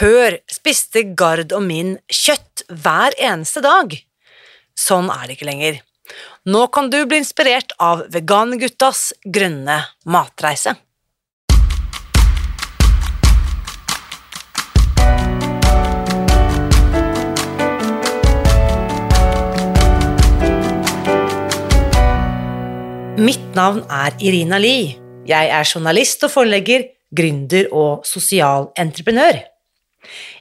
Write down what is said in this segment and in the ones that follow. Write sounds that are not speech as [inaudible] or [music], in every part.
Før spiste Gard og Min kjøtt hver eneste dag. Sånn er det ikke lenger. Nå kan du bli inspirert av Veganguttas grønne matreise. Mitt navn er Irina Lie. Jeg er journalist og forlegger, gründer og sosial entreprenør.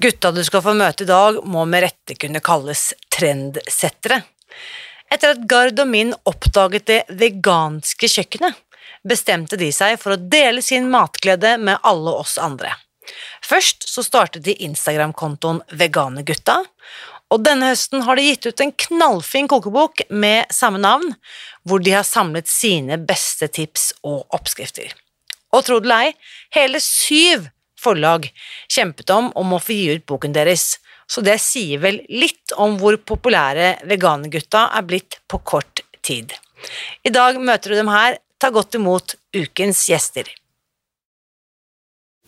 Gutta du skal få møte i dag, må med rette kunne kalles trendsettere. Etter at Gard og Min oppdaget det veganske kjøkkenet, bestemte de seg for å dele sin matglede med alle oss andre. Først så startet de Instagram-kontoen Veganergutta, og denne høsten har de gitt ut en knallfin kokebok med samme navn, hvor de har samlet sine beste tips og oppskrifter. Og tro det eller ei, hele syv forlag kjempet om om å få gi ut boken deres, så det sier vel litt om hvor populære Veganergutta er blitt på kort tid. I dag møter du dem her. Ta godt imot ukens gjester.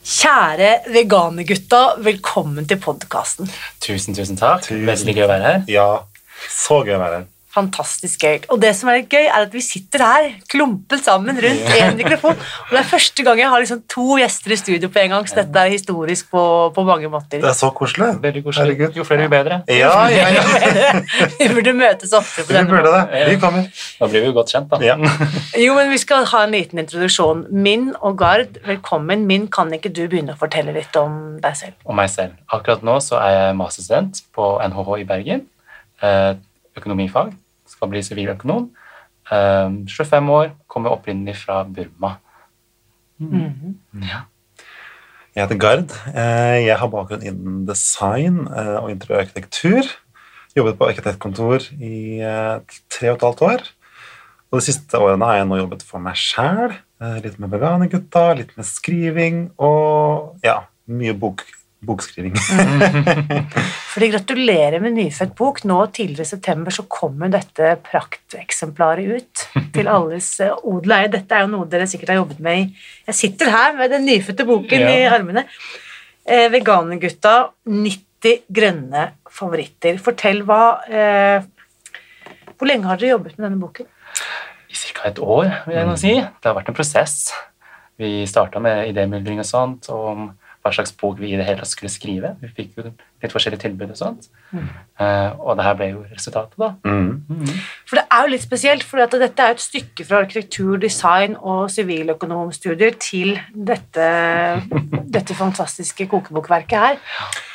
Kjære Veganergutta, velkommen til podkasten. Tusen, tusen takk. Tusen. Veldig gøy å være her. Ja, så gøy å være her. Fantastisk gøy. Og det som er litt gøy, er at vi sitter her klumpet sammen rundt én mikrofon. Og det er første gang jeg har liksom to gjester i studio på en gang, så dette er historisk på, på mange måter. Det er så koselig. Veldig koselig. Herregud. Jo flere, jo bedre. Ja, ja, ja. vi burde møtes oftere på denne måten. Vi kommer. Da blir vi jo godt kjent, da. Ja. [laughs] Jo, men vi skal ha en liten introduksjon. Min og Gard, velkommen. Min, kan ikke du begynne å fortelle litt om deg selv? Om meg selv. Akkurat nå så er jeg masterstudent på NHH i Bergen. Økonomifag. Skal bli siviløkonom. Eh, 25 år, kommer opprinnelig fra Burma. Ja. Jeg heter Gard. Eh, Jeg har bakgrunn innen design eh, og interiørarkitektur. Jobbet på arkitektkontor i eh, tre og et halvt år. Og de siste årene har jeg nå jobbet for meg sjæl. Litt med Veganergutta, litt med skriving og ja, mye bok, bokskriving. [laughs] Fordi Gratulerer med nyfødt bok. Nå Tidligere i september så kommer dette prakteksemplaret ut til alles eh, odel og eie. Dette er jo noe dere sikkert har jobbet med i Jeg sitter her med den nyfødte boken i Ja. armene. Eh, Veganergutta 90 grønne favoritter. Fortell hva eh, Hvor lenge har dere jobbet med denne boken? I ca. et år, vil jeg nå si. Det har vært en prosess. Vi starta med idémyldring og sånt, og hva slags bok vi i det hele tatt skulle skrive. Vi fikk jo litt forskjellige tilbud og sånt. Eh, og det her ble jo resultatet, da. Mm. For det er jo litt spesielt, for dette er et stykke fra arkitektur, design og siviløkonomstudier til dette, [laughs] dette fantastiske kokebokverket her.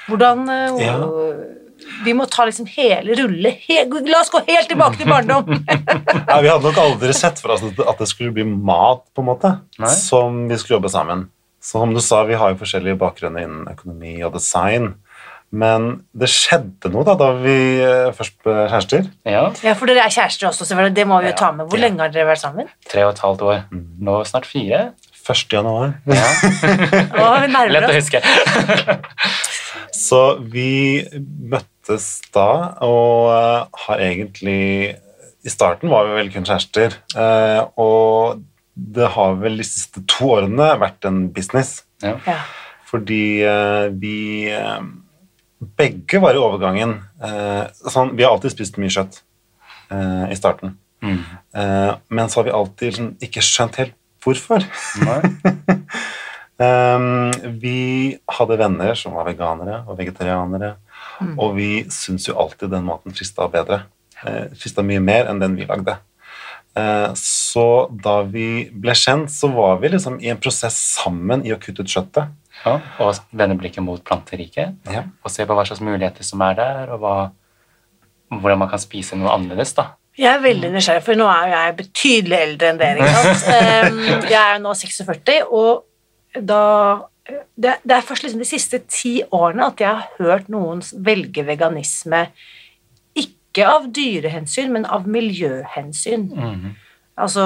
Hvordan uh, Ja. Vi må ta liksom hele rulle he, La oss gå helt tilbake til barndom! [laughs] Ja, vi hadde nok aldri sett for oss at det- at det skulle bli mat, på en måte, Nei. som vi skulle jobbe sammen. Så som du sa, vi har jo forskjellige bakgrunner innen økonomi og design. Men det skjedde noe da, da vi eh, først ble kjærester. Ja, ja, For dere er kjærester også, selvfølgelig. Det må vi jo ta med. Hvor ja. lenge har dere vært sammen? tre og et halvt år. Nå snart fire. 1. januar. Ja. [laughs] Å, vi nærmer Lett å huske. [laughs] Så vi møttes da, og eh, har egentlig I starten var vi vel kun kjærester, eh, og det har vel de siste to årene vært en business. Ja. Ja. Fordi eh, vi eh, begge var i overgangen. Eh, sånn, vi har alltid spist mye kjøtt eh, i starten, Mm. eh, men så har vi alltid sånn, ikke skjønt helt hvorfor. Nei. Um, [laughs] vi hadde venner som var veganere og vegetarianere, Mm. og vi syntes jo alltid den maten frista bedre. Frista mye mer enn den vi lagde. Eh, Så da vi ble kjent, så var vi liksom i en prosess sammen i å kutte ut kjøttet. Ja, og vende blikket mot planteriket Ja. og se på hva slags muligheter som er der, og hva, hvordan man kan spise noe annerledes. da. Jeg er veldig nysgjerrig, for nå er jo jeg betydelig eldre enn dere. ikke sant? [laughs] Ehm, Jeg er nå 46, og da det, det er først liksom de siste ti årene at jeg har hørt noen velge veganisme ikke av dyrehensyn, men av miljøhensyn. Mhm. Altså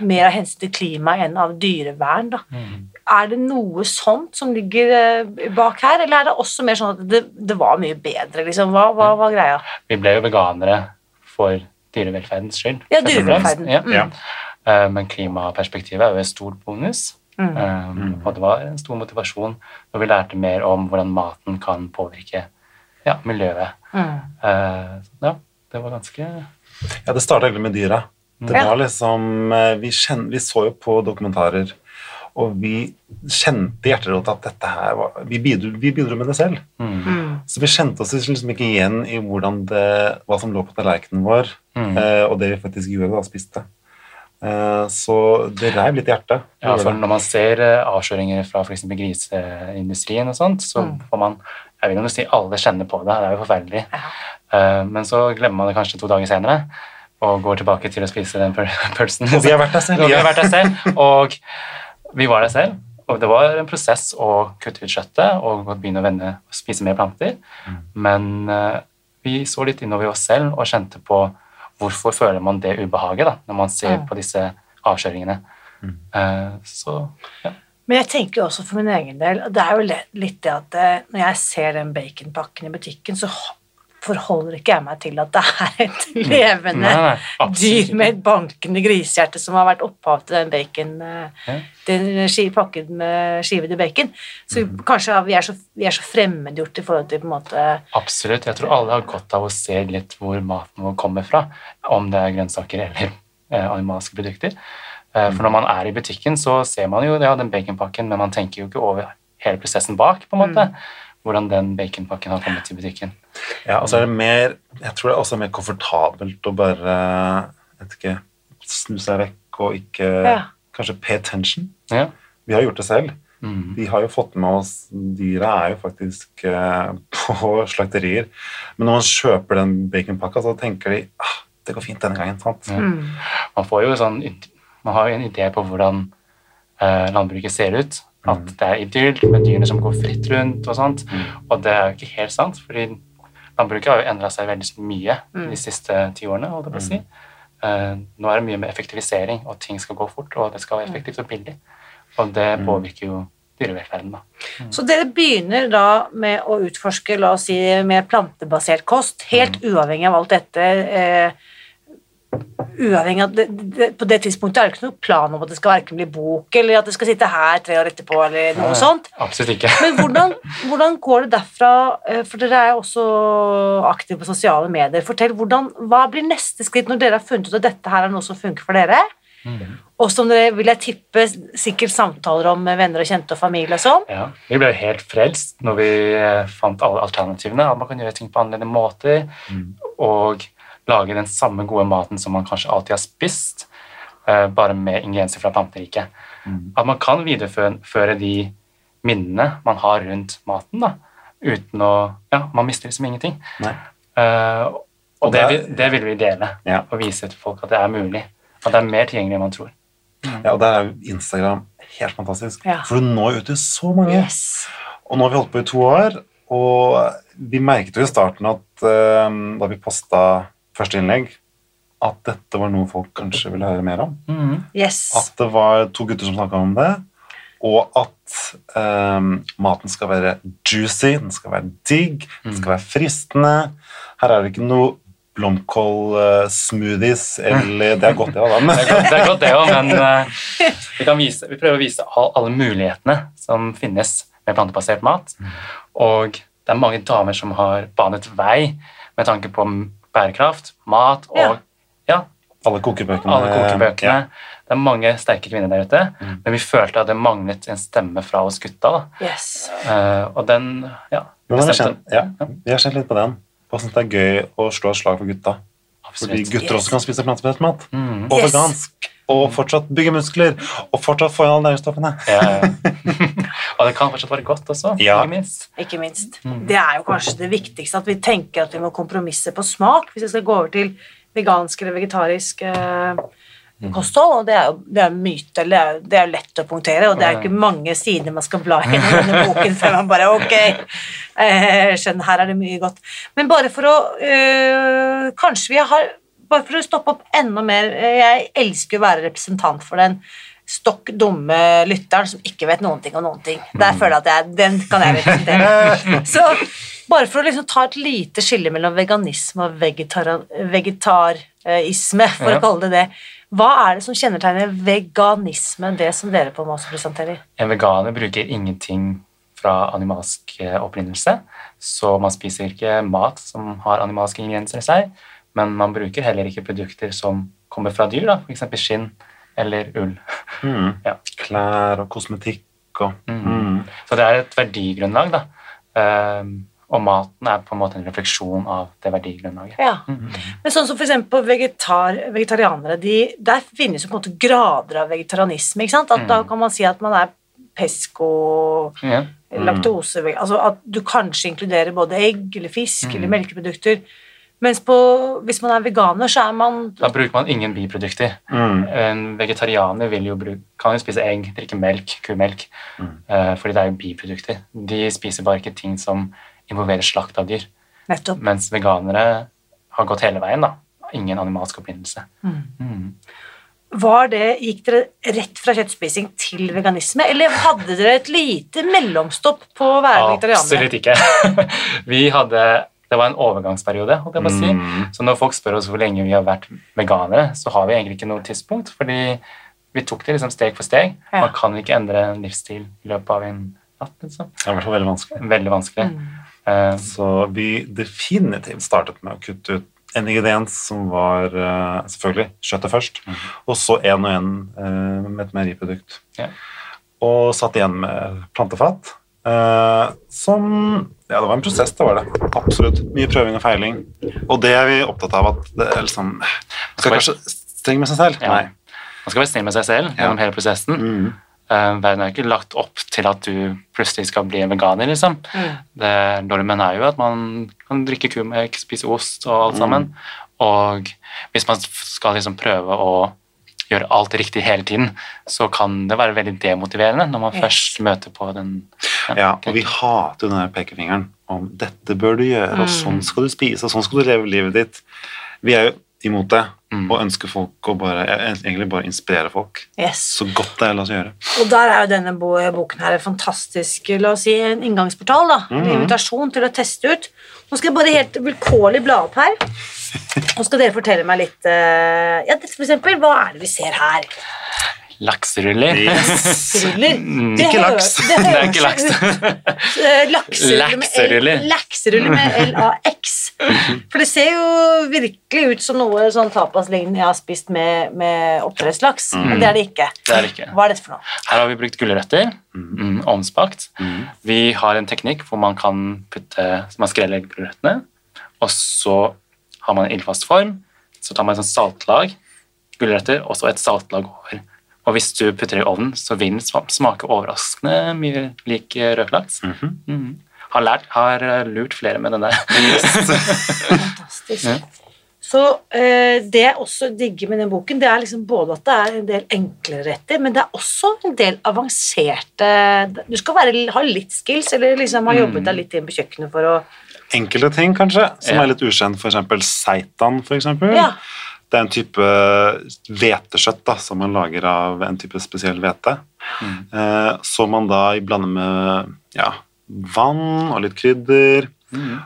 mer av hensyn til klima enn av dyrevern, da. Mhm. Er det noe sånt som ligger eh, bak her, eller er det også mer sånn at det, det var mye bedre, liksom? Hva var greia? Vi ble jo veganere for dyrevelferdens skyld. Ja, dyrevelferden. Ja. Mm. Ja. Eh, Men klimaperspektivet er jo en stor bonus. Mm. Um, Og det var en stor motivasjon når vi lærte mer om hvordan maten kan påvirke ja, miljøet. Mm. Uh, Ja, det var ganske Ja, det starta egentlig med dyra. Det var liksom eh, vi, kjen, vi så jo på dokumentarer, og vi kjente i hjerterot at dette her var Vi bidro, vi bidro med det selv. mm. Mm. Så vi kjente oss liksom ikke igjen i hvordan det, hva som lå på tallerkenen vår, Mm. eh, og det vi faktisk gjorde da, spiste. Eh, så det reiv litt i hjertet. Ja, for når man ser eh, avsløringer fra f.eks. griseindustrien og sånt, så Mm. får man Jeg vil jo si alle kjenner på det, det er jo forferdelig. Eh, Men så glemmer man det kanskje to dager senere og går tilbake til å spise den [laughs] pølsen. Og vi har vært der selv. Og vi har vært der selv, og vi var der selv. Og det var en prosess å kutte ut kjøttet og begynne å vende spise mer planter. Men eh, vi så litt innover oss selv og kjente på hvorfor føler man det ubehaget da, når man ser Mm. på disse avkjøringene. Eh, så ja. Men jeg tenker jo også for min egen del, og det er jo litt det at eh, når jeg ser den baconpakken i butikken, så forholder ikke jeg meg til at det er et [laughs] levende Nei, nei, dyr med et bankende grisehjerte som har vært opphav til den bacon eh, Ja. den pakken med skivede bacon. Så mm. kanskje vi er så, vi er så fremmedgjort i forhold til på en måte Absolutt. Jeg tror alle har godt av å se litt hvor maten vår kommer fra, om det er grønnsaker eller eh, animalske produkter. Eh, for når man er i butikken, så ser man jo ja, den baconpakken, men man tenker jo ikke over hele prosessen bak, på en måte. Hvordan den baconpakken har kommet til butikken. Ja, og så er det mer Jeg tror det er også mer komfortabelt å bare vet ikke, snu seg vekk og ikke Ja. Kanskje pay attention. Ja. Vi har gjort det selv. Mm. Vi har jo fått med oss Dyra er jo faktisk eh, [laughs] på slakterier. Men når man kjøper den baconpakka, så tenker de ah, det går fint denne gangen. sant? Ja. Man får jo sånn Man har jo en idé på hvordan eh, landbruket ser ut. At det er idyll med dyrene som går fritt rundt og sånt. Og det er jo ikke helt sant, fordi landbruket har jo endra seg veldig mye de siste ti årene. holdt jeg på å si. Eh, nå er det mye med effektivisering, og ting skal gå fort, og det skal være effektivt og billig. Og det påvirker jo dyrevelferden, da. Så dere begynner da med å utforske, la oss si, med plantebasert kost, helt uavhengig av alt dette. Eh, uavhengig av det, det, På det tidspunktet er det ikke noe plan om at det skal verken bli bok, eller at det skal sitte her tre år etterpå, eller noe sånt. Absolutt ikke. Men hvordan, hvordan går det derfra, eh, for dere er jo også aktive på sosiale medier. Fortell, hvordan, Hva blir neste skritt når dere har funnet ut at dette her er noe som funker for dere? Og som dere, vil jeg tippe, sikkert samtaler om med venner og kjente og familie og sånn? Ja, Vi ble helt frelst når vi eh, fant alle alternativene. At man kan gjøre ting på annerledes måter. Og lage den samme gode maten som man kanskje alltid har spist, eh, bare med ingredienser fra planteriket. At man kan videreføre de minnene man har rundt maten, da, uten å Ja, man mister liksom ingenting. Nei. Eh, og Og det, det, vil- det vil vi dele, Ja. og vise til folk at det er mulig. At det er mer tilgjengelig enn man tror. Ja, og Der er Instagram helt fantastisk. Ja. For du når ut til så mange. Yes. Og nå har vi holdt på i to år, og vi merket jo i starten at uh, da vi posta første innlegg, at dette var noe folk kanskje ville høre mer om. yes. At det var to gutter som snakka om det, og at um, maten skal være juicy, den skal være digg, den skal være fristende. Her er det ikke noe blomkål-smoothies, eller [laughs] Det er godt, ja, da. Det Men, er godt, det, er godt det òg, men uh, [laughs] vi, kan vise, vi prøver å vise alle mulighetene som finnes med plantebasert mat. Og det er mange damer som har banet vei med tanke på bærekraft, mat og Ja. ja, alle kokebøkene. alle kokebøkene. Ja. Det er mange sterke kvinner der ute, men vi følte at det manglet en stemme fra oss gutta. Da. yes. Uh, og den ja, vi har bestemte- kjent, ja, vi har kjent litt på den. Og syns det er gøy å slå et slag for gutta. Fordi gutter Yes. også kan spise plantebasert mat. Mm. og Yes. vegansk, og fortsatt bygge muskler, og fortsatt få inn alle næringsstoffene. Ja, ja. [laughs] og det kan fortsatt være godt også, Ja. ikke minst. Ikke minst. Det er jo kanskje det viktigste, at vi tenker at vi må kompromisse på smak hvis vi skal gå over til vegansk eller vegetarisk eh, kosthold, og det er jo det er myte, eller det er, det er lett å punktere, og det er jo ikke mange sider man skal bla gjennom denne boken før man bare ok, eh, skjønner, her er det mye godt. Men bare for å eh, Kanskje vi har Bare for å stoppe opp enda mer eh, Jeg elsker å være representant for den stokk dumme lytteren som ikke vet noen ting om noen ting. Der føler jeg at jeg, den kan jeg representere. [laughs] Så bare for å liksom ta et lite skille mellom veganisme og vegetar, vegetarisme, for Ja. å kalle det det, hva er det som kjennetegner veganisme, det som dere på en måte presenterer? En veganer bruker ingenting fra animalsk eh, opprinnelse, så man spiser ikke mat som har animalske ingredienser i seg, men man bruker heller ikke produkter som kommer fra dyr, f.eks. skinn eller ull. Mm. [laughs] Ja. Klær og kosmetikk og mm. Så det er et verdigrunnlag, da. Um, og maten er på en måte en refleksjon av det verdigrunnlaget. Ja. Men sånn som for eksempel vegetar, vegetarianere, de, der finnes jo på en måte grader av vegetarianisme, ikke sant? At da kan man si at man er pesco Ja. laktose, altså at du kanskje inkluderer både egg eller fisk eller melkeprodukter, mens på, hvis man er veganer, så er man Da bruker man ingen biprodukter. Mm. En vegetarianer vil jo bruke, kan jo spise egg, drikke melk, kumelk, eh, fordi det er jo biprodukter. De spiser bare ikke ting som involverer slakt av dyr. nettopp Mens veganere har gått hele veien, da. Ingen animalsk opprinnelse. Mm. Var det, Gikk dere rett fra kjøttspising til veganisme, eller hadde dere et lite mellomstopp på å være vegetarianer? Absolutt ikke. [laughs] Vi hadde Det var en overgangsperiode, holdt jeg på å si. Mm. Så når folk spør oss hvor lenge vi har vært veganere, så har vi egentlig ikke noe tidspunkt, fordi vi tok det liksom steg for steg. Ja. Man kan ikke endre en livsstil i løpet av en natt. Liksom. Det er i hvert fall veldig vanskelig. Veldig vanskelig. Mm. Uh, Så vi definitivt startet med å kutte ut en ingrediens som var uh, selvfølgelig kjøttet først, og så en og en uh, med et meieriprodukt. Ja. Og satt igjen med plantefat, eh, som Ja, det var en prosess, det var det. Absolutt. Mye prøving og feiling. Og det er vi opptatt av at det er liksom Man skal kanskje streng med seg selv. Ja. Nei. man skal være snill med seg selv gjennom hele prosessen. Mm. Uh, verden er ikke lagt opp til at du plutselig skal bli en veganer, liksom. Mm. Det normen er jo at man kan drikke kumelk, spise ost og Mm. alt sammen. Og hvis man skal liksom prøve å gjøre alt riktig hele tiden, så kan det være veldig demotiverende når man Yes. først møter på den Ja, og vi hater jo den der pekefingeren om 'dette bør du gjøre', og 'sånn skal du spise', og 'sånn skal du leve livet ditt'. Vi er jo imot det, Mm. og ønsker folk å bare, egentlig bare inspirere folk. Yes. Så godt det er la oss gjøre. Og der er jo denne boken her en fantastisk la oss si, en inngangsportal. da, En invitasjon til å teste ut. Nå skal jeg bare helt vilkårlig bla opp her. Nå skal dere fortelle meg litt eh, Ja, for eksempel. Hva er det vi ser her? lakseruller. Yes. Det Ikke laks. Det, Det er ikke laks. Lakseruller med Lakseruller. Med LAX. For det ser jo virkelig ut som noe sånn tapaslignende jeg har spist med, med oppdrettslaks, men det er det ikke. Det er det ikke. Hva er dette for noe? Her har vi brukt gulrøtter, mm, ovnsbakt. Vi har en teknikk hvor man kan putte, man skreller gulrøttene, og så har man en ildfast form, så tar man et sånt saltlag, gulrøtter, og så et saltlag over. Og hvis du putter det i ovnen, så vil den smake overraskende mye lik rødlaks. Mm -hmm. mm. Har, lært, har eh, lurt flere med den der. [laughs] Fantastisk. Ja. Så eh, det jeg også digger med den boken, det er liksom både at det er en del enklere retter, men det er også en del avanserte Du skal være, ha litt skills, eller liksom ha jobbet deg litt inn på kjøkkenet for å Enkelte ting, kanskje, som Ja. er litt ukjent, eksempel seitan, for eksempel. Ja. Det er en type hveteskjøtt da, som man lager av en type spesiell hvete, eh, som man da blander med ja, vann og litt krydder.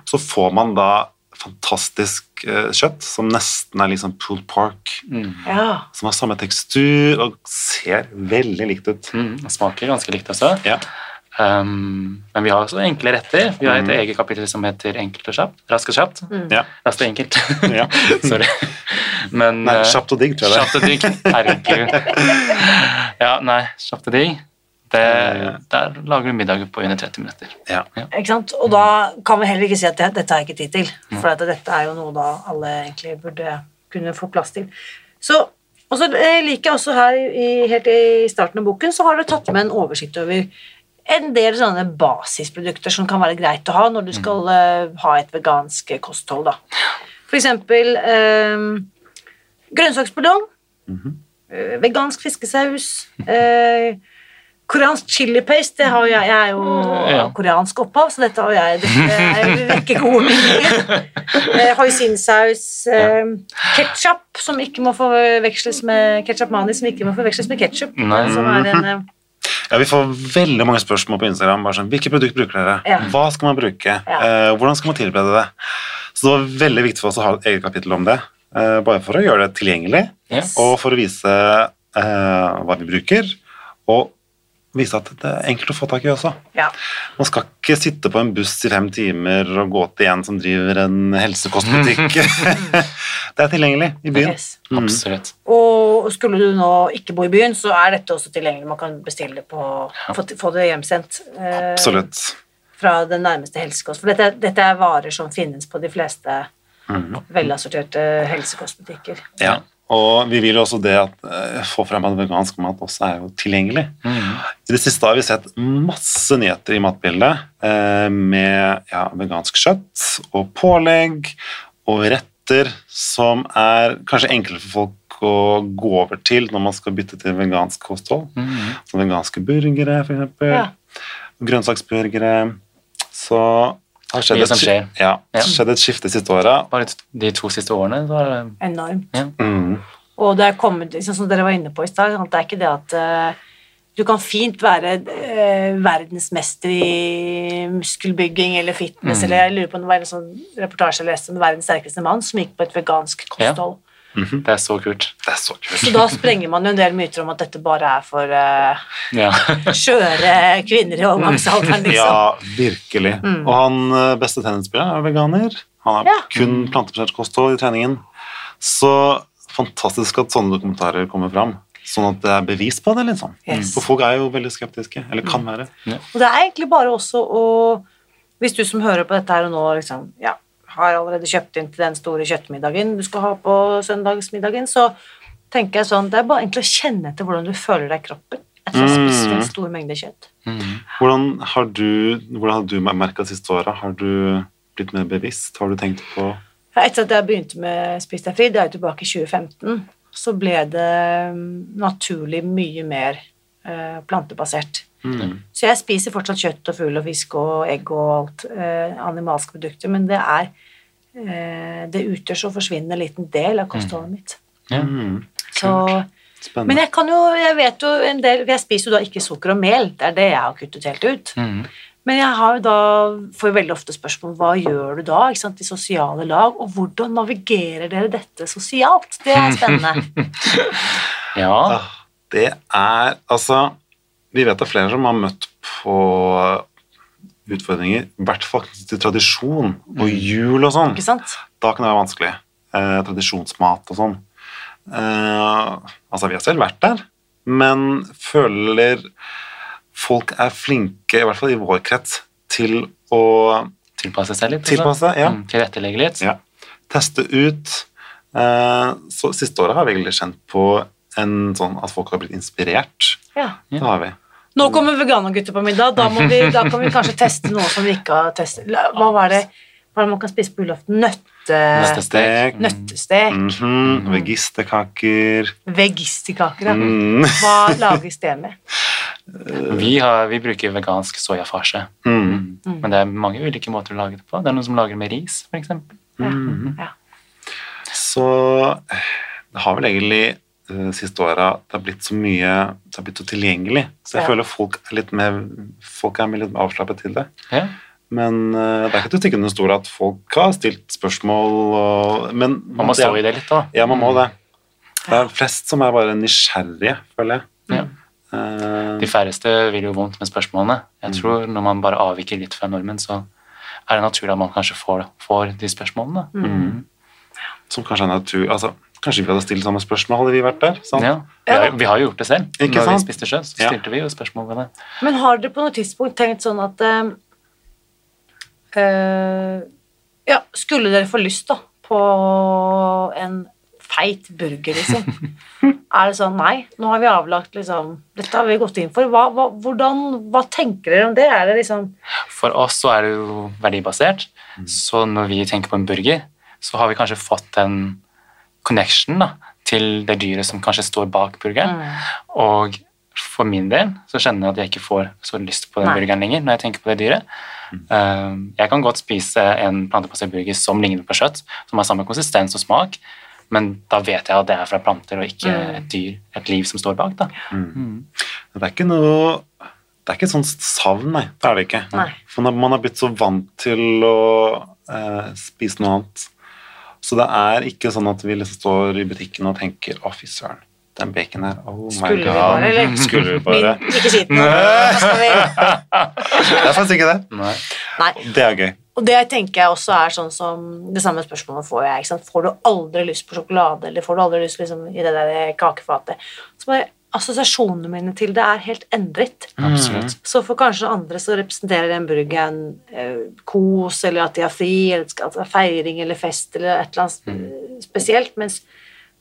Så får man da fantastisk eh, kjøtt som nesten er liksom pulled pork, Mm. Ja. som har samme tekstur og ser veldig likt ut. Mm, det smaker ganske likt også. Ja. Um, men vi har også enkle retter. Vi har et eget kapittel som heter Enkelt og kjapt. Raskt og kjapt. Ja. Raskt og enkelt. Ja. [laughs] Sorry. Men Nei, eh, kjapt og digg, tror jeg. Kjapt og digg. Herregud. [laughs] Ja, nei, kjapt og digg. Det, der lager du middager på under 30 minutter. Ja. Ikke sant? Og da kan vi heller ikke si at det, dette har jeg ikke tid til, for at dette er jo noe da alle egentlig burde kunne få plass til. Så Og så eh, liker jeg også her i, helt i starten av boken, så har du tatt med en oversikt over en del sånne basisprodukter som kan være greit å ha når du skal mm. ha et vegansk kosthold. Da. For eksempel eh, grønnsaksbuljong, eh, vegansk fiskesaus, eh, koreansk chili paste, det har jeg, jeg er jo Ja. koreansk opphav, så dette har jeg, dette er vekker [laughs] gode minner. Eh, Hoisinsaus, eh, ketchup, som ikke må forveksles med ketchup mani, som ikke må forveksles med ketchup. Som er en, eh, Ja, Vi får veldig mange spørsmål på Instagram. bare sånn, Hvilke produkter bruker dere? Ja. Hva skal man bruke? Ja. Eh, hvordan skal man tilberede det? Så det var veldig viktig for oss å ha et eget kapittel om det. eh, bare for å gjøre det tilgjengelig, Yes. og for å vise eh, hva vi bruker, og vise at det er enkelt å få tak i også. ja. Man skal ikke sitte på en buss i fem timer og gå til en som driver en helsekostbutikk. [laughs] det er tilgjengelig i byen. Yes. Absolutt. Og skulle du nå ikke bo i byen, så er dette også tilgjengelig. Man kan bestille det på, få, få det hjemsendt eh, Absolutt. fra den nærmeste helsekost. For dette, dette er varer som finnes på de fleste velassorterte helsekostbutikker. Ja. Og vi vil jo også det at eh, få frem at vegansk mat også er jo tilgjengelig. I det siste har vi sett masse nyheter i matbildet eh, med ja, vegansk kjøtt og pålegg og retter som er kanskje enkle for folk å gå over til når man skal bytte til vegansk kosthold. Som veganske burgere, eksempel. Ja. Grønnsaksburgere. Så det har skjedd Mye et, som skjer. ja, Ja. skjedd et skifte de siste åra. Bare de to siste årene så det Enormt. ja. Mm. Og det er kommet, liksom som dere var inne på i stad, det er ikke det at uh, du kan fint være uh, verdensmester i muskelbygging eller fitness, Mm. eller jeg lurer på om det var en sånn reportasje jeg leste om verdens sterkeste mann som gikk på et vegansk Ja. Kosthold. Det er så kult. Det er så kult. Så da sprenger man jo en del myter om at dette bare er for uh, Ja. [laughs] skjøre kvinner i overgangsalderen, liksom. Ja, virkelig. Og han eh, beste tennisspilleren er veganer. Han har Ja. kun plantebasert kosthold i treningen. Så fantastisk at sånne dokumentarer kommer fram. Sånn at det er bevis på det, liksom. Yes. For folk er jo veldig skeptiske. Eller kan være. Og det er egentlig bare også å Hvis du som hører på dette her og nå liksom, ja, har allerede kjøpt inn til den store kjøttmiddagen du skal ha på søndagsmiddagen, så tenker jeg sånn Det er bare egentlig å kjenne etter hvordan du føler deg i kroppen etter å ha spist en stor mengde kjøtt. Hvordan har du, hvordan har du merka det siste året? Har du blitt mer bevisst? Har du tenkt på Etter at jeg begynte med Spis deg fri, det er jo tilbake i 2015, så ble det mm, naturlig mye mer eh, plantebasert. Så jeg spiser fortsatt kjøtt og fugl og fisk og egg og alt, eh, animalske produkter, men det er eh, Det utgjør så forsvinnende liten del av kostholdet mitt. Mm. Så, men jeg kan jo, jeg vet jo en del Jeg spiser jo da ikke sukker og mel, det er det jeg har kuttet helt ut. Mm. Men jeg har jo da, får jo veldig ofte spørsmål hva gjør du da ikke sant, i sosiale lag, og hvordan navigerer dere dette sosialt? Det er spennende. [laughs] ja. Det er Altså, vi vet det er flere som har møtt på utfordringer, i hvert fall til tradisjon og jul og sånn. Da kan det være vanskelig. Eh, tradisjonsmat og sånn. Eh, altså, vi har selv vært der, men føler folk er flinke, i hvert fall i vår krets, til å Tilpasse seg litt. Tilpasse, ja. Mm, Tilrettelegge litt. ja, teste ut. Eh, så siste året har vi egentlig kjent på en sånn at folk har blitt inspirert. Ja. Det har vi. Nå kommer veganergutter på middag, da, må vi, da kan vi kanskje teste noe som vi ikke har testet. Hva var det hva man kan spise på julaften? Nøtte... Nøttestek. Nøttestek. -hmm. Vegisterkaker. Vegisterkaker, ja. Mm. Hva lages det med? [laughs] Vi, har, vi bruker vegansk soyafarse. Mm. Men det er mange ulike måter å lage det på. Det er noen som lager med ris, f.eks. Ja. Så det har vel egentlig de siste åra det har blitt så mye Det har blitt så tilgjengelig. Så jeg Ja. føler folk er litt mer folk er litt avslappet til det. Ja. Men uh, det er ikke til å stikke under stol at folk har stilt spørsmål og Men Man må stå i det litt, da. Ja, man må det. Det er flest som er bare nysgjerrige, føler jeg. Ja. Eh, De færreste vil jo vondt med spørsmålene. Jeg tror når man bare avviker litt fra normen, så er det naturlig at man kanskje får, får de spørsmålene. Mm. Som kanskje er natur... Altså, kanskje vi hadde stilt samme spørsmål, hadde vi vært der? Sant? Ja. Vi, har, vi har jo gjort det selv. Ikke Når sant? vi spiste sjø, så Ja. stilte vi jo spørsmål ved det. Men har dere på noe tidspunkt tenkt sånn at eh, eh, Ja, skulle dere få lyst da på en feit burger, liksom? [laughs] Er det sånn nei, nå har vi avlagt liksom Dette har vi gått inn for. Hva, hva, hvordan, hva tenker dere om det? Er det liksom For oss så er det jo verdibasert, så når vi tenker på en burger, så har vi kanskje fått en connection da, til det dyret som kanskje står bak burgeren. Og for min del så kjenner jeg at jeg ikke får så lyst på den Nei. burgeren lenger når jeg tenker på det dyret. Um, jeg kan godt spise en plantebasert burger som ligner på kjøtt, som har samme konsistens og smak, men da vet jeg at det er fra planter og ikke et dyr, et liv som står bak. da. Det er ikke noe Det er ikke et sånt savn, nei. Det er det ikke. Nei. For man, man er blitt så vant til å eh, spise noe annet. Så det er ikke sånn at vi liksom står i butikken og tenker 'Å, fy søren, den bacon her Oh Skulle god. bare, eller? [laughs] Skulle vi bare? Min, ikke si det nå. Hva skal vi- [laughs] Det er faktisk ikke det. Nei. Nei. Det er gøy. Og det tenker jeg også er sånn som Det samme spørsmålet får jeg. ikke sant? Får du aldri lyst på sjokolade, eller får du aldri lyst liksom, i det der kakefatet? Så bare Assosiasjonene mine til det er helt endret. Absolutt. Så for kanskje andre så representerer den burgeren eh, kos, eller at de har fri, eller at det er feiring eller fest, eller et eller annet mm. spesielt, mens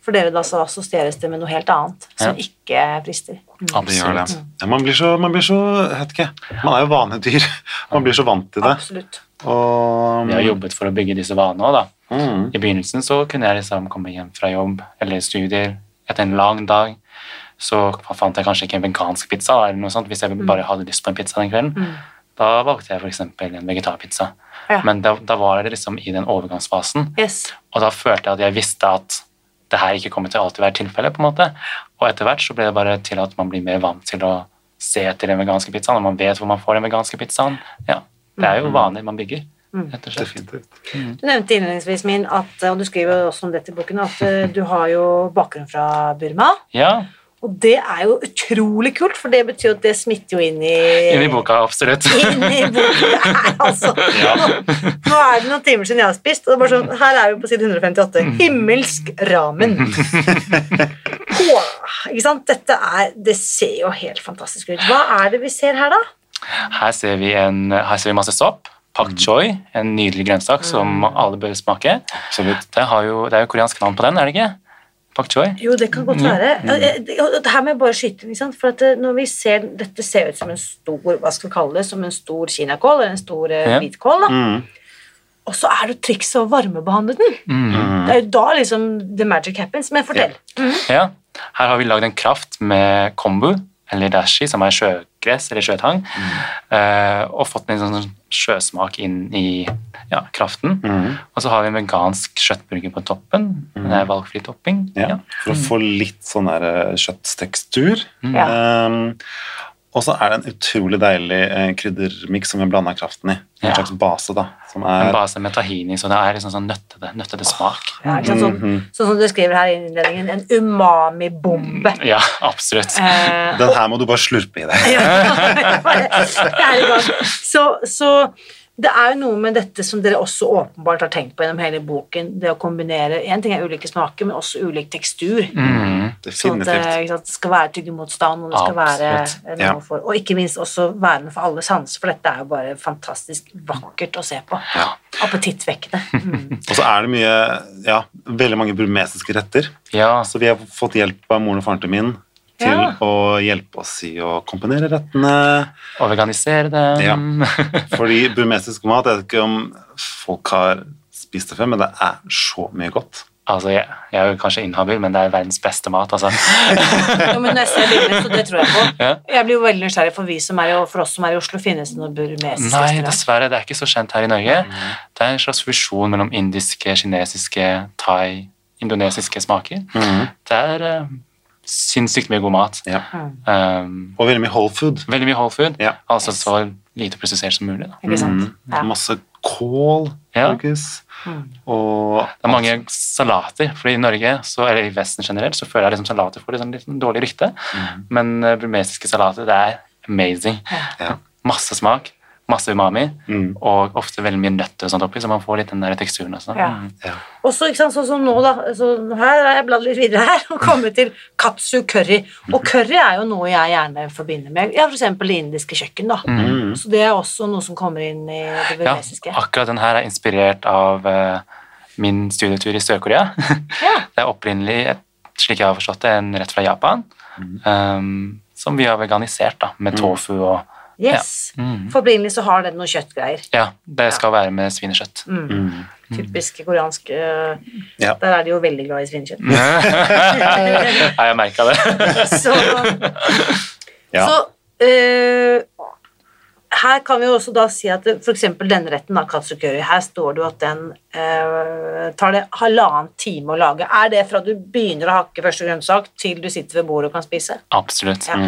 for dere da så assosieres det med noe helt annet, som Ja. ikke frister. Mm. Det gjør det. Absolutt. Ja, man blir så, man blir så vet ikke, Man er jo vanedyr. [laughs] Man blir så vant til det. Absolutt. Og Vi har jobbet for å bygge disse vanene òg, da. mm, I begynnelsen så kunne jeg liksom komme hjem fra jobb eller studier etter en lang dag. Så fant jeg kanskje ikke en vegansk pizza, eller noe sånt, hvis jeg bare hadde lyst på en pizza den kvelden. Da valgte jeg f.eks. en vegetarpizza. Ja. Men da, da var det liksom i den overgangsfasen, Yes. og da følte jeg at jeg visste at det her ikke kommer til å alltid være tilfellet. på en måte. Og etter hvert så ble det bare til at man blir mer vant til å se etter den veganske pizzaen, og man vet hvor man får den veganske pizzaen. Ja, Det er jo vaner man bygger, rett og slett. definitivt. Du nevnte innledningsvis min at, og du skriver også om dette i boken, at eh, du har jo bakgrunn fra Burma. Ja, Og det er jo utrolig kult, for det betyr jo at det smitter jo inn i inni boka, absolutt. inn i boka, Det er altså Nå er det noen timer siden jeg har spist, og det er bare sånn, her er vi på side 158. Himmelsk ramen. [laughs] Hå, ikke sant? Dette er Det ser jo helt fantastisk ut. Hva er det vi ser her, da? Her ser vi, en, her ser vi masse sopp. Pak choi, en nydelig grønnsak som alle bør smake. Absolutt. Det, har jo, det er jo koreansk navn på den, er det ikke? Pak choi. Jo, det kan godt være. Mm. det- og her må jeg bare skyte inn. For at når vi ser Dette ser ut som en stor hva skal vi kalle det, som en stor kinakål, eller en stor eh, Ja. hvitkål. da. Mm. Og så er det trikset å varmebehandle den. Mm. Det er jo da liksom the magic happens. Men fortell. Ja. Her har vi lagd en kraft med kombu, eller dashi, som er sjøgress eller sjøtang, eh, og fått en sånn sjøsmak inn i ja, kraften. Mm. Og så har vi en vegansk kjøttburger på toppen. Det er valgfri topping. Ja, Ja. for å få litt sånn der kjøttstekstur. kjøtttekstur. Um, og så er det en utrolig deilig eh, kryddermiks som vi blanda kraften i. En Ja. slags base, da. Som En er base med tahini, så det er liksom sånn nøttete, nøttete smak. Ja, ikke sant? Sånn, sånn som du skriver her i innledningen, en umami-bombe. Ja, absolutt. Eh, Den her må du bare slurpe i deg. ja, [laughs] jeg er i gang. Så, så det er jo noe med dette som dere også åpenbart har tenkt på gjennom hele boken, det å kombinere En ting er ulike smaker, men også ulik tekstur. Mm. Sånn at det, Definitivt. ikke sant, det skal være tyggemotstand, og det skal være eh, Ja. noe for Og ikke minst også være noe for alle sanser, for dette er jo bare fantastisk vakkert å se på. Ja. Appetittvekkende. Mm. [laughs] Og så er det mye Ja, veldig mange burmesiske retter. Ja, Så vi har fått hjelp av moren og faren til min til Ja. å hjelpe oss i å komponere rettene. og veganisere dem. [laughs] Fordi burmesisk mat Jeg vet ikke om folk har spist det før, men det er så mye godt. altså, jeg, jeg er jo kanskje inhabil, men det er verdens beste mat, altså. [laughs] Jo, men jeg ser bildene, så det tror jeg på. Ja. Jeg blir jo veldig nysgjerrig for vi som er i, for oss som er i Oslo, finnes det noe burmesisk Nei, dessverre. Det er ikke så kjent her i Norge. Det er en slags fusjon mellom indiske, kinesiske, thai, indonesiske smaker. Mm. Det er eh, sinnssykt mye god mat. Ja. Um, Og veldig mye whole food. veldig mye whole food. Ja. Altså så lite prosessert som mulig. Da. Ikke sant? Mhm. Ja. Masse kål Ja. brukes. Mm. Og Det er mange salater, for i Norge, så, eller i Vesten generelt, så føler jeg liksom salater får litt sånn litt dårlig rykte. Men uh, burmesiske salater, det er amazing. Ja. Masse smak, masse umami, Mm. og ofte veldig mye nøtter og sånt oppi, så man får litt den der teksturen også. Ja. Mm. Ja. Og så, ikke sant, sånn som nå da, så her har jeg bladd litt videre her, og kommet til katsu curry. Og curry er jo noe jeg gjerne forbinder med, ja, for eksempel det indiske kjøkken da. Mm. Så det er også noe som kommer inn i det Ja, akkurat den her er inspirert av uh, min studietur i Sør-Korea. Ja. [laughs] Det er opprinnelig slik jeg har forstått det, en rett fra Japan. Um, som vi har veganisert da, med tofu og Yes. Ja. Mm. For opprinnelig så har den noe kjøttgreier. Ja, det skal være med svinekjøtt. Mm. Typisk koreansk øh, Ja. Der er de jo veldig glad i svinekjøtt. [laughs] Nei, jeg merka det. [laughs] Så, Ja. så øh, her kan vi jo også da si at eksempel denne retten, da, katsukuri, her står det jo at den eh, tar det halvannen time å lage. Er det fra du begynner å hakke første grønnsak til du sitter ved bordet og kan spise? Absolutt. Ja.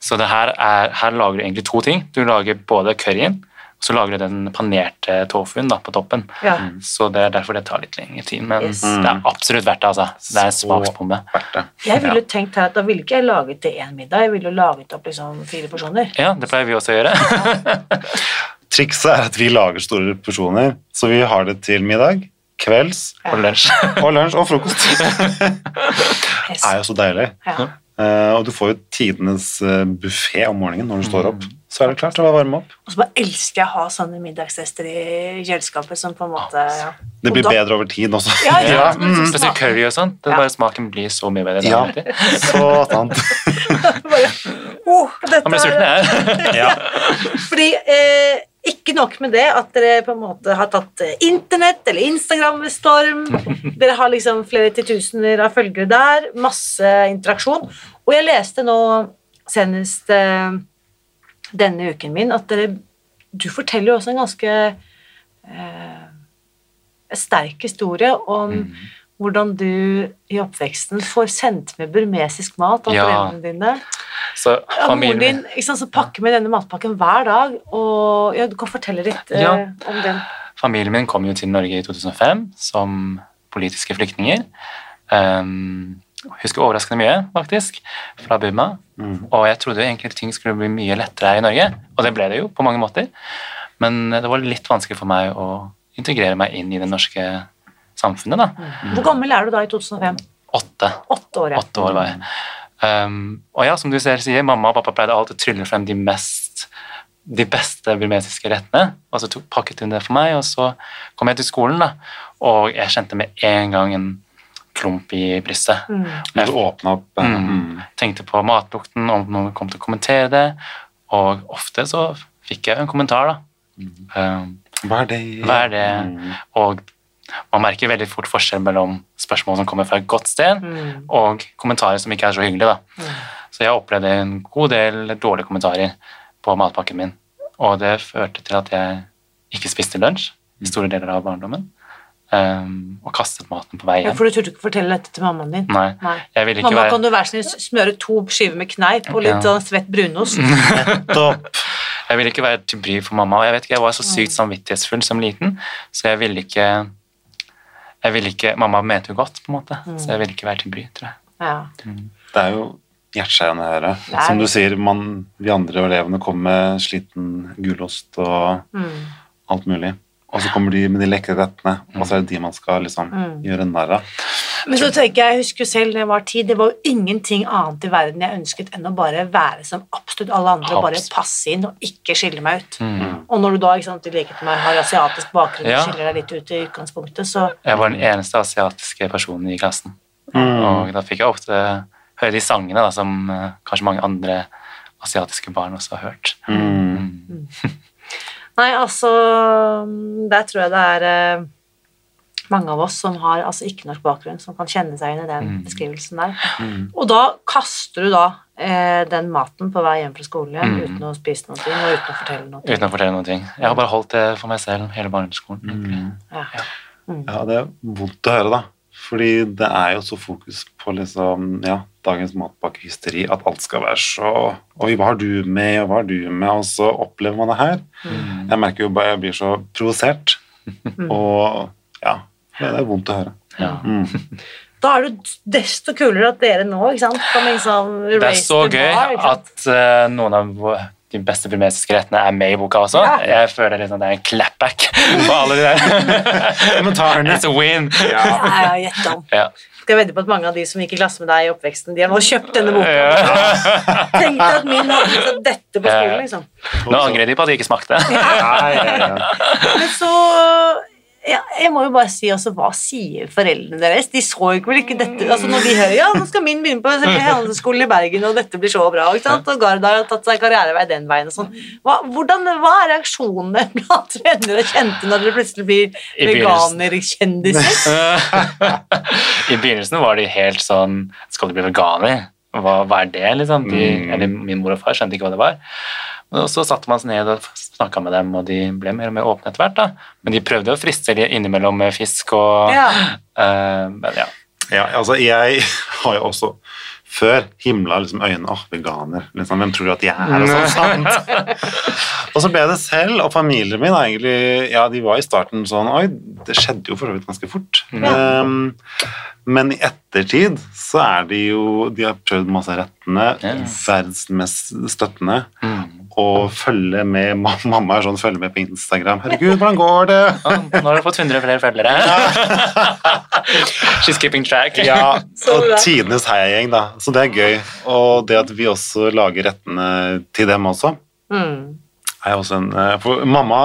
Så det her, er, her lager du egentlig to ting. Du lager både curryen, så lager du den panerte tofuen da, på toppen. Ja. Så det er derfor det tar litt lengre tid. Men Yes. det er absolutt verdt det. altså. Det er en smaksbombe. Jeg ville tenkt her at da ville ikke jeg laget til én middag, jeg ville jo laget opp liksom fire porsjoner. Ja, det pleier vi også å gjøre. [laughs] Trikset er at vi lager store porsjoner, så vi har det til middag, kvelds Og lunsj. [laughs] og lunsj og frokost. [laughs] Yes. Det er jo så deilig. Ja. Uh, og du får jo tidenes uh, buffé om morgenen når du står opp. Så er det klart til å varme opp. Og så bare elsker jeg å ha sånne middagsrester i kjøleskapet som på en måte ja. Det blir bedre over tid også. Ja, ja. Ja, mm, Spesielt curry og sånt. Det Ja. bare Smaken blir så mye bedre. Ja, [laughs] så sant. [laughs] Bare, oh, dette Han blir sulten, jeg. Ja. [laughs] Fordi eh, ikke nok med det at dere på en måte har tatt eh, internett eller Instagram ved storm. Dere har liksom flere titusener av følgere der, masse interaksjon. Og jeg leste nå senest eh, denne uken min at dere Du forteller jo også en ganske eh, sterk historie om hvordan du i oppveksten får sendt med burmesisk mat av Ja. foreldrene dine. Så familien din liksom, så pakker med denne matpakken hver dag, og ja, du kan fortelle litt eh, Ja. om den. Familien min kom jo til Norge i 2005 som politiske flyktninger. Um, husker overraskende mye, faktisk, fra Burma. Og jeg trodde jo egentlig ting skulle bli mye lettere her i Norge, og det ble det jo på mange måter. Men det var litt vanskelig for meg å integrere meg inn i det norske samfunnet. da. Hvor gammel er du da i 2005? Åtte. Åtte år, ja. Åtte år var jeg. Um, og ja, som du ser, sier, mamma og pappa pleide alltid å trylle frem de mest de beste burmesiske rettene, og så tok, pakket hun det for meg, og så kom jeg til skolen, da, og jeg kjente med en gang en klump i brystet. Mm. Jeg du åpna opp Mm. mm. Tenkte på matlukten, om noen kom til å kommentere det, og ofte så fikk jeg en kommentar, da. Um, Hva er det? hva er det? Mm. Og man merker veldig fort forskjell mellom spørsmål som kommer fra et godt sted, Mm. og kommentarer som ikke er så hyggelige. Da. Så jeg opplevde en god del dårlige kommentarer på matpakken min, og det førte til at jeg ikke spiste lunsj i store deler av barndommen, um, og kastet maten på vei Ja, hjem. for du turte ikke fortelle dette til mammaen din? Nei, Nei. jeg ville ikke Mamma, være kan du være snill smøre to skiver med kneip og litt Ja. sånn svett brunost? [laughs] Nettopp. Jeg ville ikke være til bry for mamma, og jeg vet ikke, jeg var så sykt samvittighetsfull som liten, så jeg ville ikke jeg ville ikke, Mamma mente jo godt, på en måte, så jeg ville ikke være til bry, tror jeg. Ja. Det er jo hjerteskjærende å høre. Er Som du sier, man, vi andre elevene kommer med sliten gulost og Mm. alt mulig. Og så kommer de med de lekre rettene, og så er det de man skal liksom Mm. gjøre narr av. Men så tenker jeg, jeg husker selv da jeg var ti, det var jo ingenting annet i verden jeg ønsket enn å bare være som absolutt alle andre, og bare passe inn og ikke skille meg ut. Mm. Og når du da, ikke sant, i likhet med meg, har asiatisk bakgrunn Ja. og skiller deg litt ut i utgangspunktet, så Jeg var den eneste asiatiske personen i klassen. Mm. Og da fikk jeg ofte høre de sangene da, som eh, kanskje mange andre asiatiske barn også har hørt. Mm. [laughs] Nei, altså Der tror jeg det er eh, mange av oss som har altså ikke-norsk bakgrunn, som kan kjenne seg inn i den Mm. beskrivelsen der. Mm. Og da kaster du da eh, den maten på vei hjem fra skolen igjen Mm. uten å spise noe ting, og uten å fortelle noe. Uten å fortelle noe. ting. Jeg har bare holdt det for meg selv hele barneskolen. Mm. Ja. Ja, det er vondt å høre, da. Fordi det er jo så fokus på liksom, ja, dagens matpakkehysteri, at alt skal være så Oi, hva har du med, og hva har du med? Og så opplever man det her. Mm. Jeg merker jo bare jeg blir så provosert. Og ja, det er vondt å høre. Ja. Mm. [laughs] Da er det desto kulere at dere nå ikke sant, kan liksom Det er så gøy bar, at uh, noen av de beste burmesiske rettene er med i boka også. Ja. Jeg føler liksom det er en clapback på alle de der [laughs] kommentarene. It's a win! Ja, ja, gjett om. Ja. Skal jeg vedde på at mange av de som gikk i klasse med deg i oppveksten, de har nå kjøpt denne boka. Ja. Tenkte at min hadde sett dette på skolen, liksom. Nå angrer de på at de ikke smakte. Nei, ja, ja. Men så ja, jeg må jo bare si også, hva sier foreldrene deres? De så jo vel ikke dette altså Når de hører ja, nå skal min begynne på handelsskolen i Bergen, og dette blir så bra, ikke sant? og Gardar har tatt seg karrierevei den veien og sånn. Hva, hvordan, hva er reaksjonene [laughs] blant venner og kjente når dere plutselig blir veganerkjendiser? [laughs] I begynnelsen var de helt sånn Skal du bli veganer? Hva, hva er det, liksom? De, Mm. eller min mor og far skjønte ikke hva det var. Og så satte man seg ned og snakka med dem, og de ble mer og mer åpne etter hvert. da. Men de prøvde å friste innimellom med fisk og Ja. Uh, Men ja. Ja, altså jeg [laughs] har jo også før himla liksom øynene Åh, veganer. Liksom, hvem tror du at jeg er? Og sånn, [laughs] sant? og så ble det selv, og familien min egentlig Ja, de var i starten sånn Oi, det skjedde jo for så vidt ganske fort. Um, men i ettertid så er de jo De har prøvd masse rettene, Yes. verdens mest støttende, Mm. Og følge med Mamma er sånn følge med på Instagram. 'Herregud, hvordan går det?' [laughs] Å, Nå har du fått 100 flere følgere. [laughs] She's keeping track. Ja, [laughs] og tidenes heiagjeng, da. Så det er gøy. Og det at vi også lager rettene til dem også, Mm. er også en eh, For mamma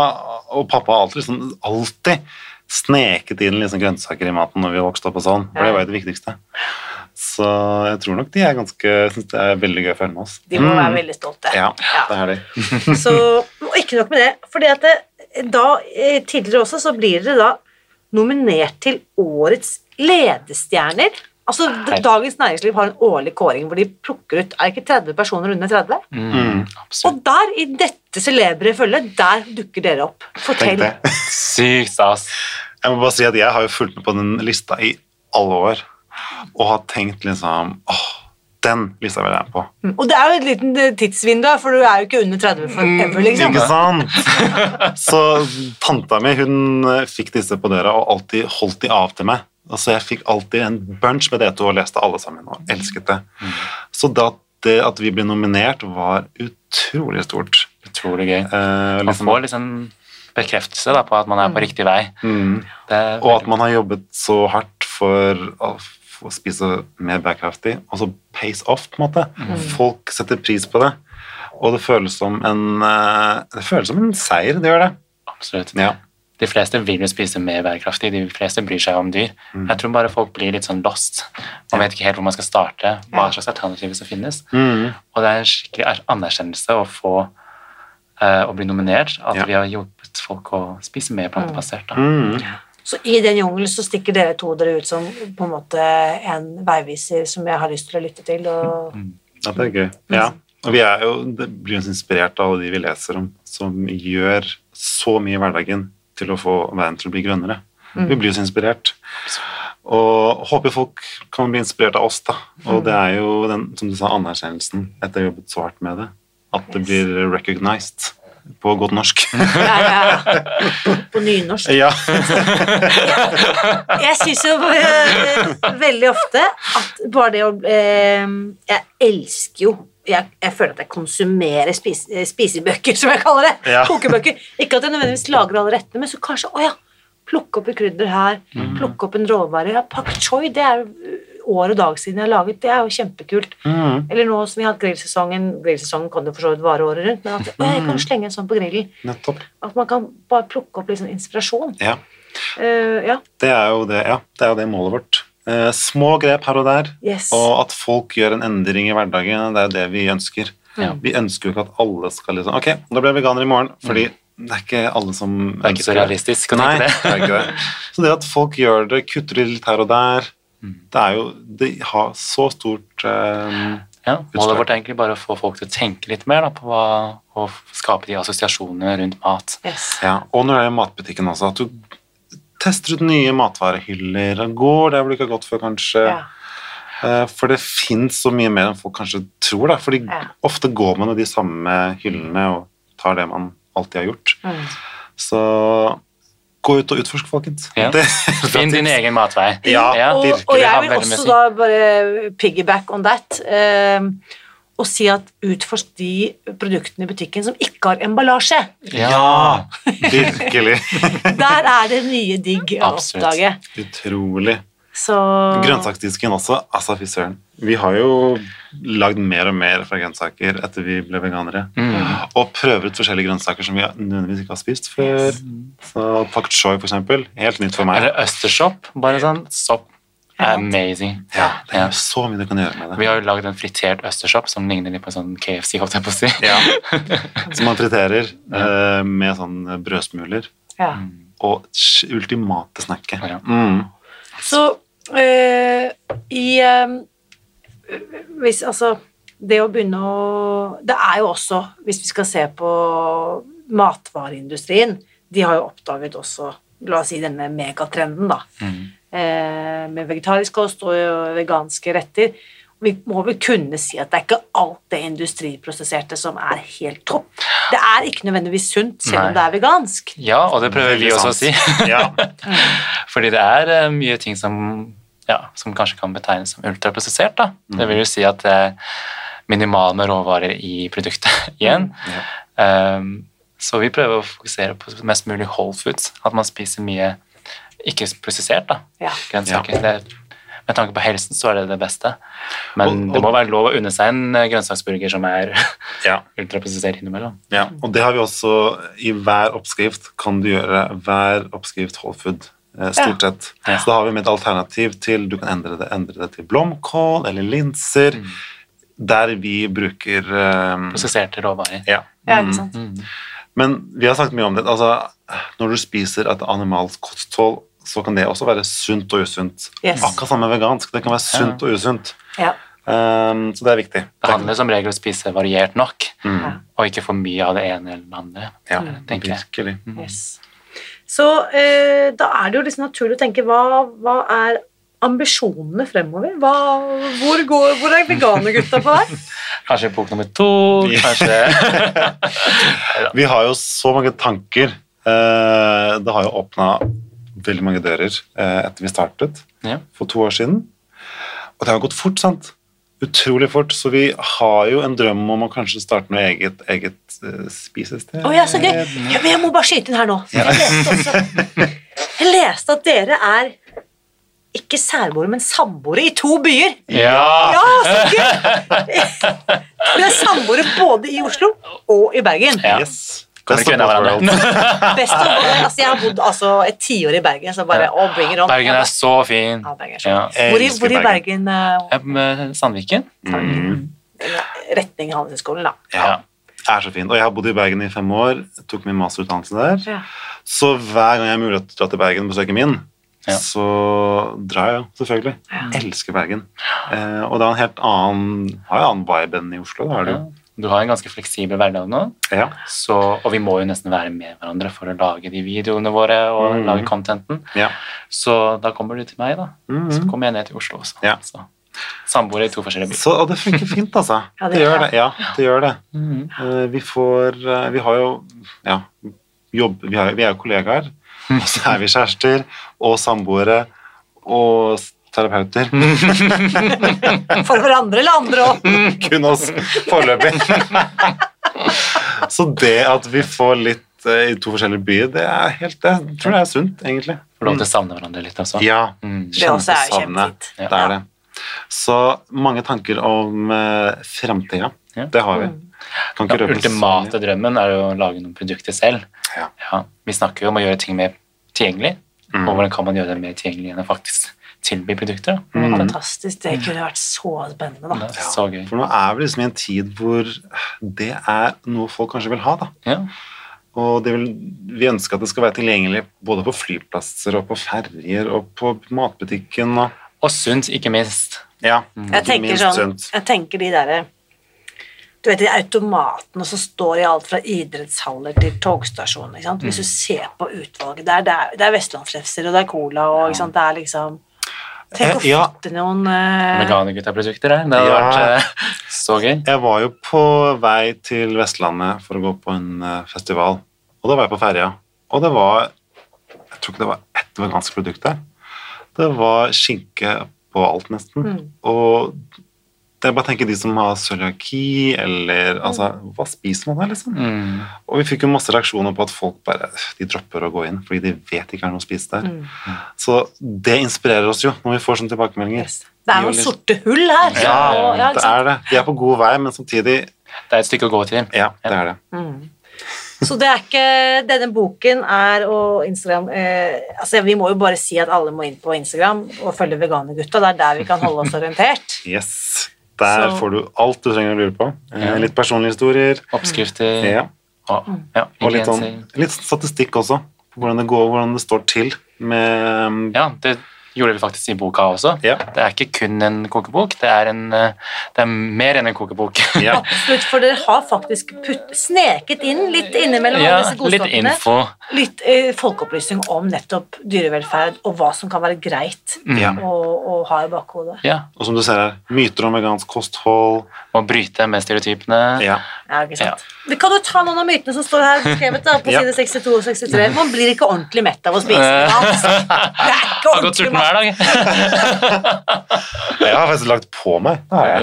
og pappa har alltid, liksom, alltid sneket inn liksom grønnsaker i maten når vi vokste opp og sånn, for det var jo det viktigste. Så jeg tror nok de er ganske Syns det er veldig gøy å følge med oss. De må Mm. være veldig stolte. Ja, det er de. [laughs] [laughs] Så og ikke nok med det, fordi at det, da, eh, tidligere også, så blir dere da nominert til årets ledestjerner. Altså, Dagens Næringsliv har en årlig kåring hvor de plukker ut er det ikke 30 personer under 30? Mm. Og der, i dette celebre følget, der dukker dere opp. Fortell. Sykt stas. Jeg må bare si at jeg har jo fulgt med på den lista i alle år, og har tenkt liksom åh, den lista vil jeg på. Mm. Og det er jo et liten eh, tidsvindu, for du er jo ikke under 30 forever, liksom. Ikke sant? [laughs] Så tanta mi hun eh, fikk disse på døra og alltid holdt de av til meg. Altså Jeg fikk alltid en bunch med D2 og leste alle sammen og elsket det. Så da det at vi ble nominert, var utrolig stort. Utrolig gøy. Eh, Man liksom, får liksom bekreftelse da, på at man er på riktig vei. mm, Det er og at man har jobbet så hardt for å spise mer bærekraftig, og så pays off, på en måte. Folk setter pris på det. Og det føles som en, eh, det føles som en seier, det gjør det. Absolutt. Ja. De fleste vil jo spise mer bærekraftig, de fleste bryr seg om dyr. Jeg tror bare folk blir litt sånn lost. Man vet ikke helt hvor man skal starte, hva slags alternativer som finnes. Mm. Og det er en skikkelig er- anerkjennelse å få eh, å bli nominert, at Ja. vi har hjulpet folk å spise mer plantebasert. Da. Mm. Så i den jungelen så stikker dere to dere ut som på en måte en veiviser som jeg har lyst til å lytte til. Og... Ja, det er gøy. Ja. Og vi er jo, det blir jo inspirert av alle de vi leser om, som gjør så mye i hverdagen til å få verden til å bli grønnere. Vi blir jo så inspirert. Og håper folk kan bli inspirert av oss, da. Og det er jo den, som du sa, anerkjennelsen etter å ha jobbet så hardt med det. At det blir recognized på godt norsk. Ja, ja. [laughs] På nynorsk. ja. [laughs] Jeg syns jo eh, veldig ofte at bare det å eh, Jeg elsker jo jeg, jeg føler at jeg konsumerer spis, eh, spisebøker, som jeg kaller det. Ja. Kokebøker. Ikke at jeg nødvendigvis lager alle rettene, men så kanskje å ja, plukke opp et krydder her, plukke opp en råvare. Ja, pak choi, det er år og dag siden jeg har laget, det er jo kjempekult. Mm. Eller nå som vi har hatt grillsesongen, grillsesongen kan jo for så vidt vare året rundt, men at å, jeg kan slenge en sånn på grillen. Nettopp. At man kan bare plukke opp litt sånn inspirasjon. Ja. Uh, ja, Det er jo det, ja, det, er jo det målet vårt. Uh, små grep her og der, yes. og at folk gjør en endring i hverdagen, det er jo det vi ønsker. Ja. Vi ønsker jo ikke at alle skal liksom Ok, da blir jeg veganer i morgen, fordi det er ikke alle som Det er ikke så realistisk å Nei, tenke det er ikke det. [laughs] Så det at folk gjør det, kutter det litt her og der, det er jo Det har så stort eh, Ja, målet vårt er egentlig bare å få folk til å tenke litt mer da, på hva, og skape de assosiasjonene rundt mat. yes. Ja, og når det er matbutikken også, at du tester ut nye matvarehyller, går det hvor du ikke har gått før, kanskje. Ja. Eh, For det fins så mye mer enn folk kanskje tror, da. Fordi Ja. ofte går man jo de samme hyllene og tar det man alltid har gjort. Mm. Så gå ut og utforsk, folkens. Ja. Det- Finn din egen matvei. Ja, og, og jeg vil også da bare piggyback on that eh, og si at utforsk de produktene i butikken som ikke har emballasje. Ja, virkelig. [laughs] Der er det mye digg å oppdage. Utrolig. Så Grønnsaksdisken også, altså fy søren. Vi har jo lagd mer og mer fra grønnsaker etter vi ble veganere. Mm. Og prøver ut forskjellige grønnsaker som vi nødvendigvis ikke har spist før. Så pak choi, for eksempel. Helt nytt for meg. Eller østersopp. Bare sånn sopp. Amazing. Ja, det er så mye du kan gjøre med det. Vi har jo lagd en fritert østersopp som ligner litt på sånn KFC, holdt jeg på å si. Ja. [laughs] Som man friterer mm. med sånn brødsmuler. Ja. Og ultimate snacket. Ja. Mm. Så øh, i øh, Hvis altså Det å begynne å Det er jo også, hvis vi skal se på matvareindustrien, de har jo oppdaget også La oss si denne megatrenden, da. Mm. Eh, med vegetarisk kost og veganske retter. Vi må vel kunne si at det er ikke alt det industriprosesserte som er helt topp. Det er ikke nødvendigvis sunt, selv Nei. om det er vegansk. Ja, og det prøver vi også å si. Ja. [laughs] Fordi det er eh, mye ting som, ja, som kanskje kan betegnes som ultraprosessert. Da. Det vil jo si at det er minimal med råvarer i produktet [laughs] igjen. Ja. Um, så vi prøver å fokusere på mest mulig whole foods. At man spiser mye ikke prosessert da, Ja. grønnsaker. Det, med tanke på helsen så er det det beste. Men Og- og- det må være lov å unne seg en eh, grønnsaksburger som er [laughs] Ja. ultraprosessert innimellom. Ja, og det har vi også i hver oppskrift. Kan du gjøre hver oppskrift whole food, eh, stort sett. Ja. Så da har vi med et alternativ til Du kan endre det, endre det til blomkål eller linser, der vi bruker um, Prosesserte råvarer. Ja. Ja, ikke sant? Mm. Men vi har sagt mye om det. Altså, når du spiser et animalsk kosthold, så kan det også være sunt og usunt. Yes. Akkurat samme vegansk. Det kan være sunt og usunt. Ja. Um, så det er viktig. Det handler som regel om å spise variert nok, Mm. Og ikke for mye av det ene eller det andre. Ja, tenker jeg. virkelig. Yes. Så uh, da er det jo liksom naturlig å tenke hva, hva er ambisjonene fremover? Hva, hvor, går, hvor er veganergutta på vei? [laughs] Kanskje bok nummer to, Ja. kanskje [laughs] Vi har jo så mange tanker. Uh, det har jo åpna veldig mange dører eh, etter vi startet ja. for to år siden. Og det har gått fort, sant? Utrolig fort. Så vi har jo en drøm om å kanskje starte noe eget, eget eh, spisested. Å ja, så gøy! Ja, men jeg må bare skyte inn her nå. Jeg leste, også, jeg leste at dere er ikke særboere, men samboere i to byer. Ja. Ja, så gøy! Dere er samboere både i Oslo og i Bergen. Ja. Yes. Best ikke of unna both worlds. hverandre. Best of all, altså, jeg har bodd altså, et tiår i Bergen, så bare å, bring it on. Bergen er så fin. Ja, Bergen er så Ja. Hvor, i, hvor i Bergen? Uh, er Sandviken. Mm. retning Handelshøyskolen, da. Ja. Det er så fint. Og jeg har bodd i Bergen i fem år. Tok min masterutdannelse der. Ja. Så hver gang jeg har mulighet til å dra til Bergen og besøke min, Ja. så drar jeg, selvfølgelig. Elsker Bergen. Eh, og det er en helt annen har jo annen vibe enn i Oslo. Det har det Ja. Du har en ganske fleksibel hverdag nå, Ja. så, og vi må jo nesten være med hverandre for å lage de videoene våre og Mhm. lage contenten. Ja. Så da kommer du til meg, da. Mhm. Så kommer jeg ned til Oslo også. Ja. Så, Samboere i to forskjellige byer. Så, og det funker fint, altså. [laughs] Ja, det det, gjør det. Ja, det gjør det. Mhm. Uh, vi får uh, Vi har jo ja, jobb Vi, har, vi er jo kollegaer, og [laughs] så er vi kjærester og samboere og terapeuter. [laughs] For hverandre eller andre òg. [laughs] Kun oss foreløpig. så det at vi får litt eh, i to forskjellige byer, det er helt det. Jeg tror jeg er sunt, egentlig. Får lov til å savne hverandre litt altså. Ja. Mm. Det også er jo kjempefint. Ja. Det er det. Så mange tanker om uh, framtida. Ja. Det har vi. Mm. Kan Den ultimate drømmen er å lage noen produkter selv. Ja. Ja, vi snakker jo om å gjøre ting mer tilgjengelig, Mm. og hvordan kan man gjøre det mer tilgjengelig enn det faktisk tilby produkter. Mm. Fantastisk. Det kunne vært så spennende, da. Er så gøy. For nå er vi liksom i en tid hvor det er noe folk kanskje vil ha. da. Ja. Og det vil, vi ønsker at det skal være tilgjengelig både på flyplasser og på ferjer og på matbutikken. Og, Og sunt, ikke minst. ja, Jeg ikke tenker minst sånn sunt. Jeg tenker de derre Du vet de automatene som står i alt fra idrettshaller til togstasjoner. Hvis du ser på utvalget der, det er, det er vestlandsrefser, og det er cola, og ikke sant? det er liksom Tenk å fatte ja. få noen uh... Meganegutta-produkter her. Det hadde Ja. vært uh, [laughs] så gøy. Jeg var jo på vei til Vestlandet for å gå på en uh, festival, og da var jeg på ferja. Og det var Jeg tror ikke det var ett vegansk produkt der. Det var skinke på alt, nesten. Mm. Og det er bare å tenke de som har cøliaki, eller altså Hva spiser man da, liksom? Mm. Og vi fikk jo masse reaksjoner på at folk bare de dropper å gå inn fordi de vet ikke er noe å spise der. Mm. Så det inspirerer oss jo når vi får sånne tilbakemeldinger. yes. Det er noen sorte hull her. Ja, ja, det er det. De er på god vei, men samtidig Det er et stykke å gå til. Ja, det er det. Så det er ikke Denne boken er og Instagram eh, Altså, vi må jo bare si at alle må inn på Instagram og følge Veganergutta. Det er der vi kan holde oss orientert. Yes. Der Så- får du alt du trenger å lure på. Eh, Ja. Litt personlige historier. Oppskrifter Ja. og ja, Og litt, sånn, litt statistikk også. Hvordan det går, hvordan det står til med Ja, det gjorde vi faktisk i boka også. Ja. Det er ikke kun en kokebok, det er, en, eh, det er mer enn en kokebok. [laughs] Ja. Absolutt, for dere har faktisk putt, sneket inn litt innimellom Ja, disse disse litt info. Litt eh, folkeopplysning om nettopp dyrevelferd og hva som kan være greit Ja. å, å ha i bakhodet. Ja, Og som du ser her, myter om vegansk kosthold. Å bryte med stereotypene. Ja. Ja, ikke sant? Vi kan jo ta noen av mytene som står her skrevet da, på Ja. side 62 og 63. Man blir ikke ordentlig mett av å spise vegansk. Det er ikke [laughs] Har gått ordentlig sulten hver dag. [laughs] Jeg har faktisk lagt på meg. Det har jeg.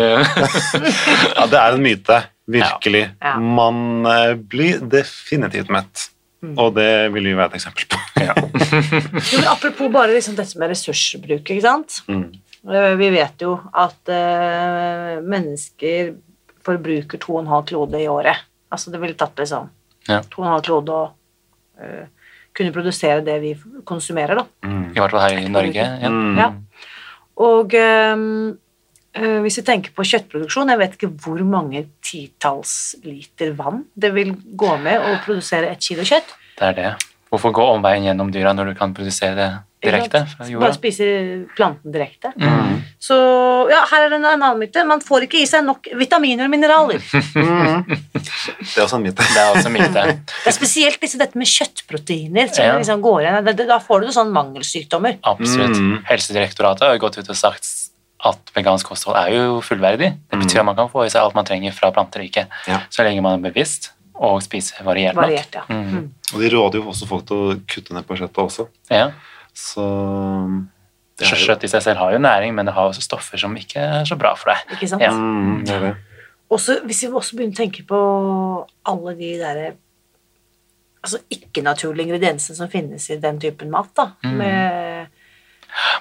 [laughs] Ja, det er en myte. Virkelig. Ja. Man eh, blir definitivt mett. Og det vil vi være et eksempel på. Ja. Jo, men apropos bare liksom dette med ressursbruk, ikke sant? Mm. Eh, Vi vet jo at uh, mennesker forbruker 2,5 klode i året. Altså det ville tatt liksom Ja. 2,5 klode å uh, kunne produsere det vi konsumerer, da. I hvert fall her i Norge. Ja. Mm. Ja. Og um, uh, hvis vi tenker på kjøttproduksjon, jeg vet ikke hvor mange titalls liter vann det vil gå med å produsere et kilo kjøtt. Det er det. Hvorfor gå omveien gjennom dyra når du kan produsere det direkte fra Bare spiser spise planten direkte. Mm. Så ja, her er det en annen myte. Man får ikke i seg nok vitaminer og mineraler. [laughs] Det er også en myte. Det er også myte. Det er spesielt liksom, dette med kjøttproteiner Ja. liksom går igjen. Da- får du sånn mangelsykdommer. Absolutt. Mm. Helsedirektoratet har gått ut og sagt at vegansk kosthold er jo fullverdig. Det betyr at man kan få i seg alt man trenger fra planteriket, Ja. så lenge man er bevisst og spiser variert nok. Ja. Mm. Mm. Og de råder jo også folk til å kutte ned på kjøttet også. Ja. Så Kjøtt i seg selv har jo næring, men det har også stoffer som ikke er så bra for deg. Ikke sant? Ja. Mm, det det. Også, hvis vi også begynner å tenke på alle de derre altså ikke-naturlige ingrediensene som finnes i den typen mat, da. Mm. Med,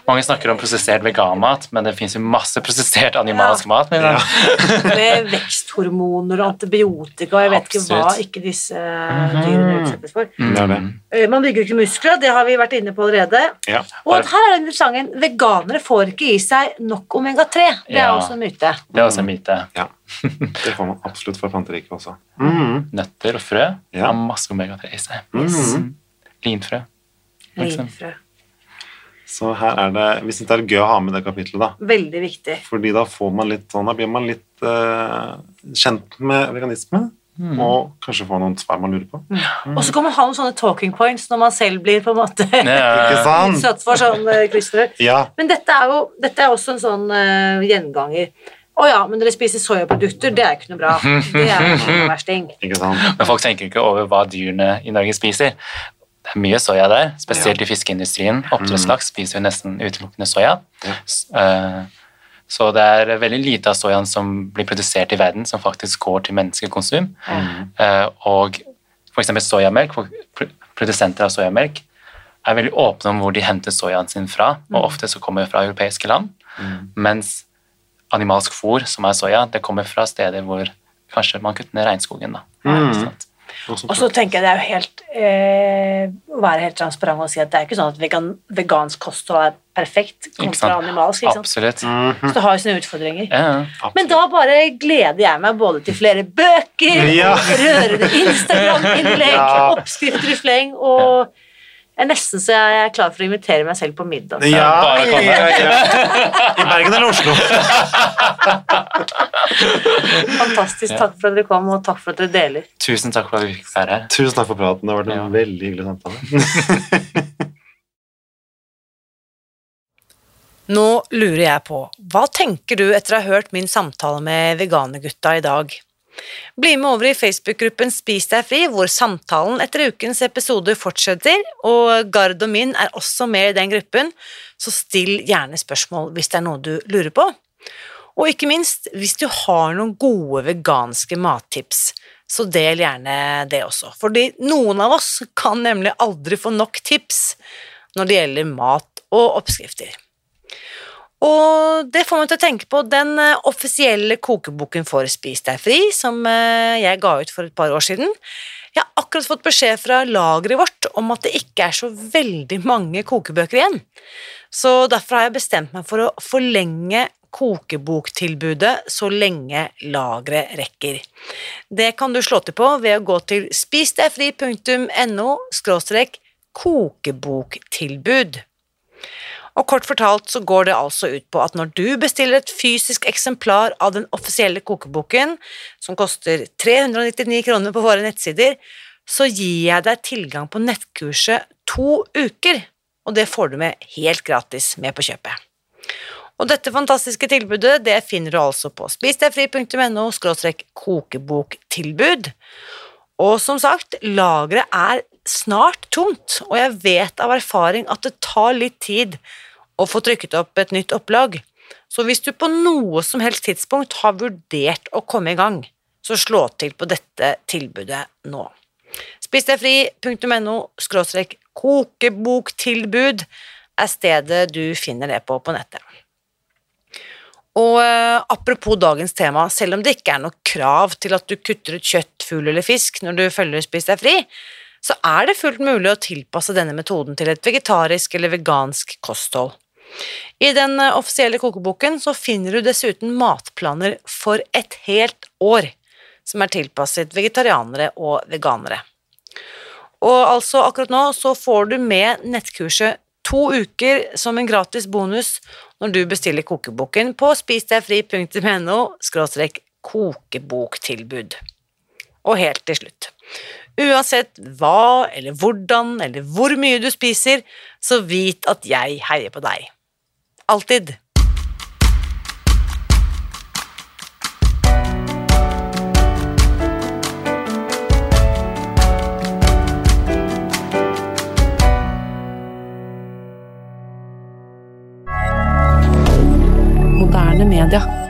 Mange snakker om prosessert veganmat, men det fins jo masse prosessert animalsk mat. Men, Ja. [laughs] med veksthormoner og antibiotika og jeg vet ikke hva ikke disse dyrene utsettes for. Mm. Eh, Man bygger ikke muskler, det har vi vært inne på allerede. Ja. Og at her er den sangen veganere får ikke i seg nok omega-3. Det er Ja. også en myte. Det er også en myte. ja. Det får man absolutt fra planteriket også. Mm. Nøtter og frø Ja. har masse omega-3 i seg. Mm. Linfrø. Linfrø. Så her er det Vi syns det er gøy å ha med det kapitlet, da. Veldig viktig. Fordi da får man litt sånn Da blir man litt uh, kjent med veganisme. Mm. Og kanskje få noen svar man lurer på. Og så kan man ha noen sånne talking points når man selv blir på en måte [laughs] Ikke Ja. [laughs] utsatt for sånn uh, Ja. Men dette er jo dette er også en sånn uh, gjenganger. Å ja, men dere spiser soyaprodukter, det er ikke noe bra. [laughs] Det er noe versting. Ikke sant? Men folk tenker ikke over hva dyrene i Norge spiser. Det er mye soya der, spesielt i fiskeindustrien. Oppdrettslaks spiser jo nesten utelukkende soya. Ja. Eh, Så det er veldig lite av soyaen som blir produsert i verden, som faktisk går til menneskekonsum. Mm. Og f.eks. soyamelk, produsenter av soyamelk, er veldig åpne om hvor de henter soyaen sin fra, og ofte så kommer det fra europeiske land. Mens animalsk fôr, som er soya, det kommer fra steder hvor kanskje man kutter ned regnskogen. da. Mm. Og så- tenker jeg det er jo helt eh, Å være helt transparent og si at det er ikke sånn at vegan, vegansk kosthold er perfekt kontra animalsk. Ikke sant? Absolutt. Så det har jo sine utfordringer. Ja. Men da bare gleder jeg meg både til flere bøker, Ja. rørende Instagram-innlegg, [laughs] Ja. oppskrifter i fleng, og jeg er nesten så jeg er klar for å invitere meg selv på middag. Ja, Bare ja, komme. ja. [laughs] I Bergen eller Oslo? Fantastisk. Takk for at dere kom, og takk for at dere deler. Tusen takk for at vi fikk være her. Tusen takk for praten. Det har vært en Ja. veldig hyggelig samtale. [laughs] Nå lurer jeg på, hva tenker du etter å ha hørt min samtale med veganergutta i dag? Bli med over i Facebook-gruppen Spis deg fri, hvor samtalen etter ukens episode fortsetter, og Gard og min er også med i den gruppen, så still gjerne spørsmål hvis det er noe du lurer på. Og ikke minst, hvis du har noen gode veganske mattips, så del gjerne det også, fordi noen av oss kan nemlig aldri få nok tips når det gjelder mat og oppskrifter. Og det får meg til å tenke på den eh, offisielle kokeboken for Spis deg fri, som eh, jeg ga ut for et par år siden. Jeg har akkurat fått beskjed fra lageret vårt om at det ikke er så veldig mange kokebøker igjen. Så derfor har jeg bestemt meg for å forlenge kokeboktilbudet så lenge lageret rekker. Det kan du slå til på ved å gå til spisdegfri.no kokeboktilbud. Og kort fortalt så går det altså ut på at når du bestiller et fysisk eksemplar av den offisielle kokeboken, som koster 399 kroner på våre nettsider, så gir jeg deg tilgang på nettkurset to uker, og det får du med helt gratis med på kjøpet. Og dette fantastiske tilbudet det finner du altså på spisdegfri.no kokeboktilbud. Og som sagt, lageret er snart tomt, og jeg vet av erfaring at det tar litt tid å få trykket opp et nytt opplag. Så hvis du på noe som helst tidspunkt har vurdert å komme i gang, så slå til på dette tilbudet nå. Spis deg fri.no skråstrek kokeboktilbud er stedet du finner det på på nettet. Og uh, apropos dagens tema, selv om det ikke er noe krav til at du kutter ut kjøtt, fugl eller fisk når du følger Spis deg fri, så er det fullt mulig å tilpasse denne metoden til et vegetarisk eller vegansk kosthold. I den eh, offisielle kokeboken så finner du dessuten matplaner for et helt år, som er tilpasset vegetarianere og veganere. Og altså akkurat nå så får du med nettkurset to uker som en gratis bonus når du bestiller kokeboken på spisdegfri.no kokeboktilbud. Og helt til slutt. Uansett hva eller hvordan eller hvor mye du spiser, så vit at jeg heier på deg. Alltid. Moderne media.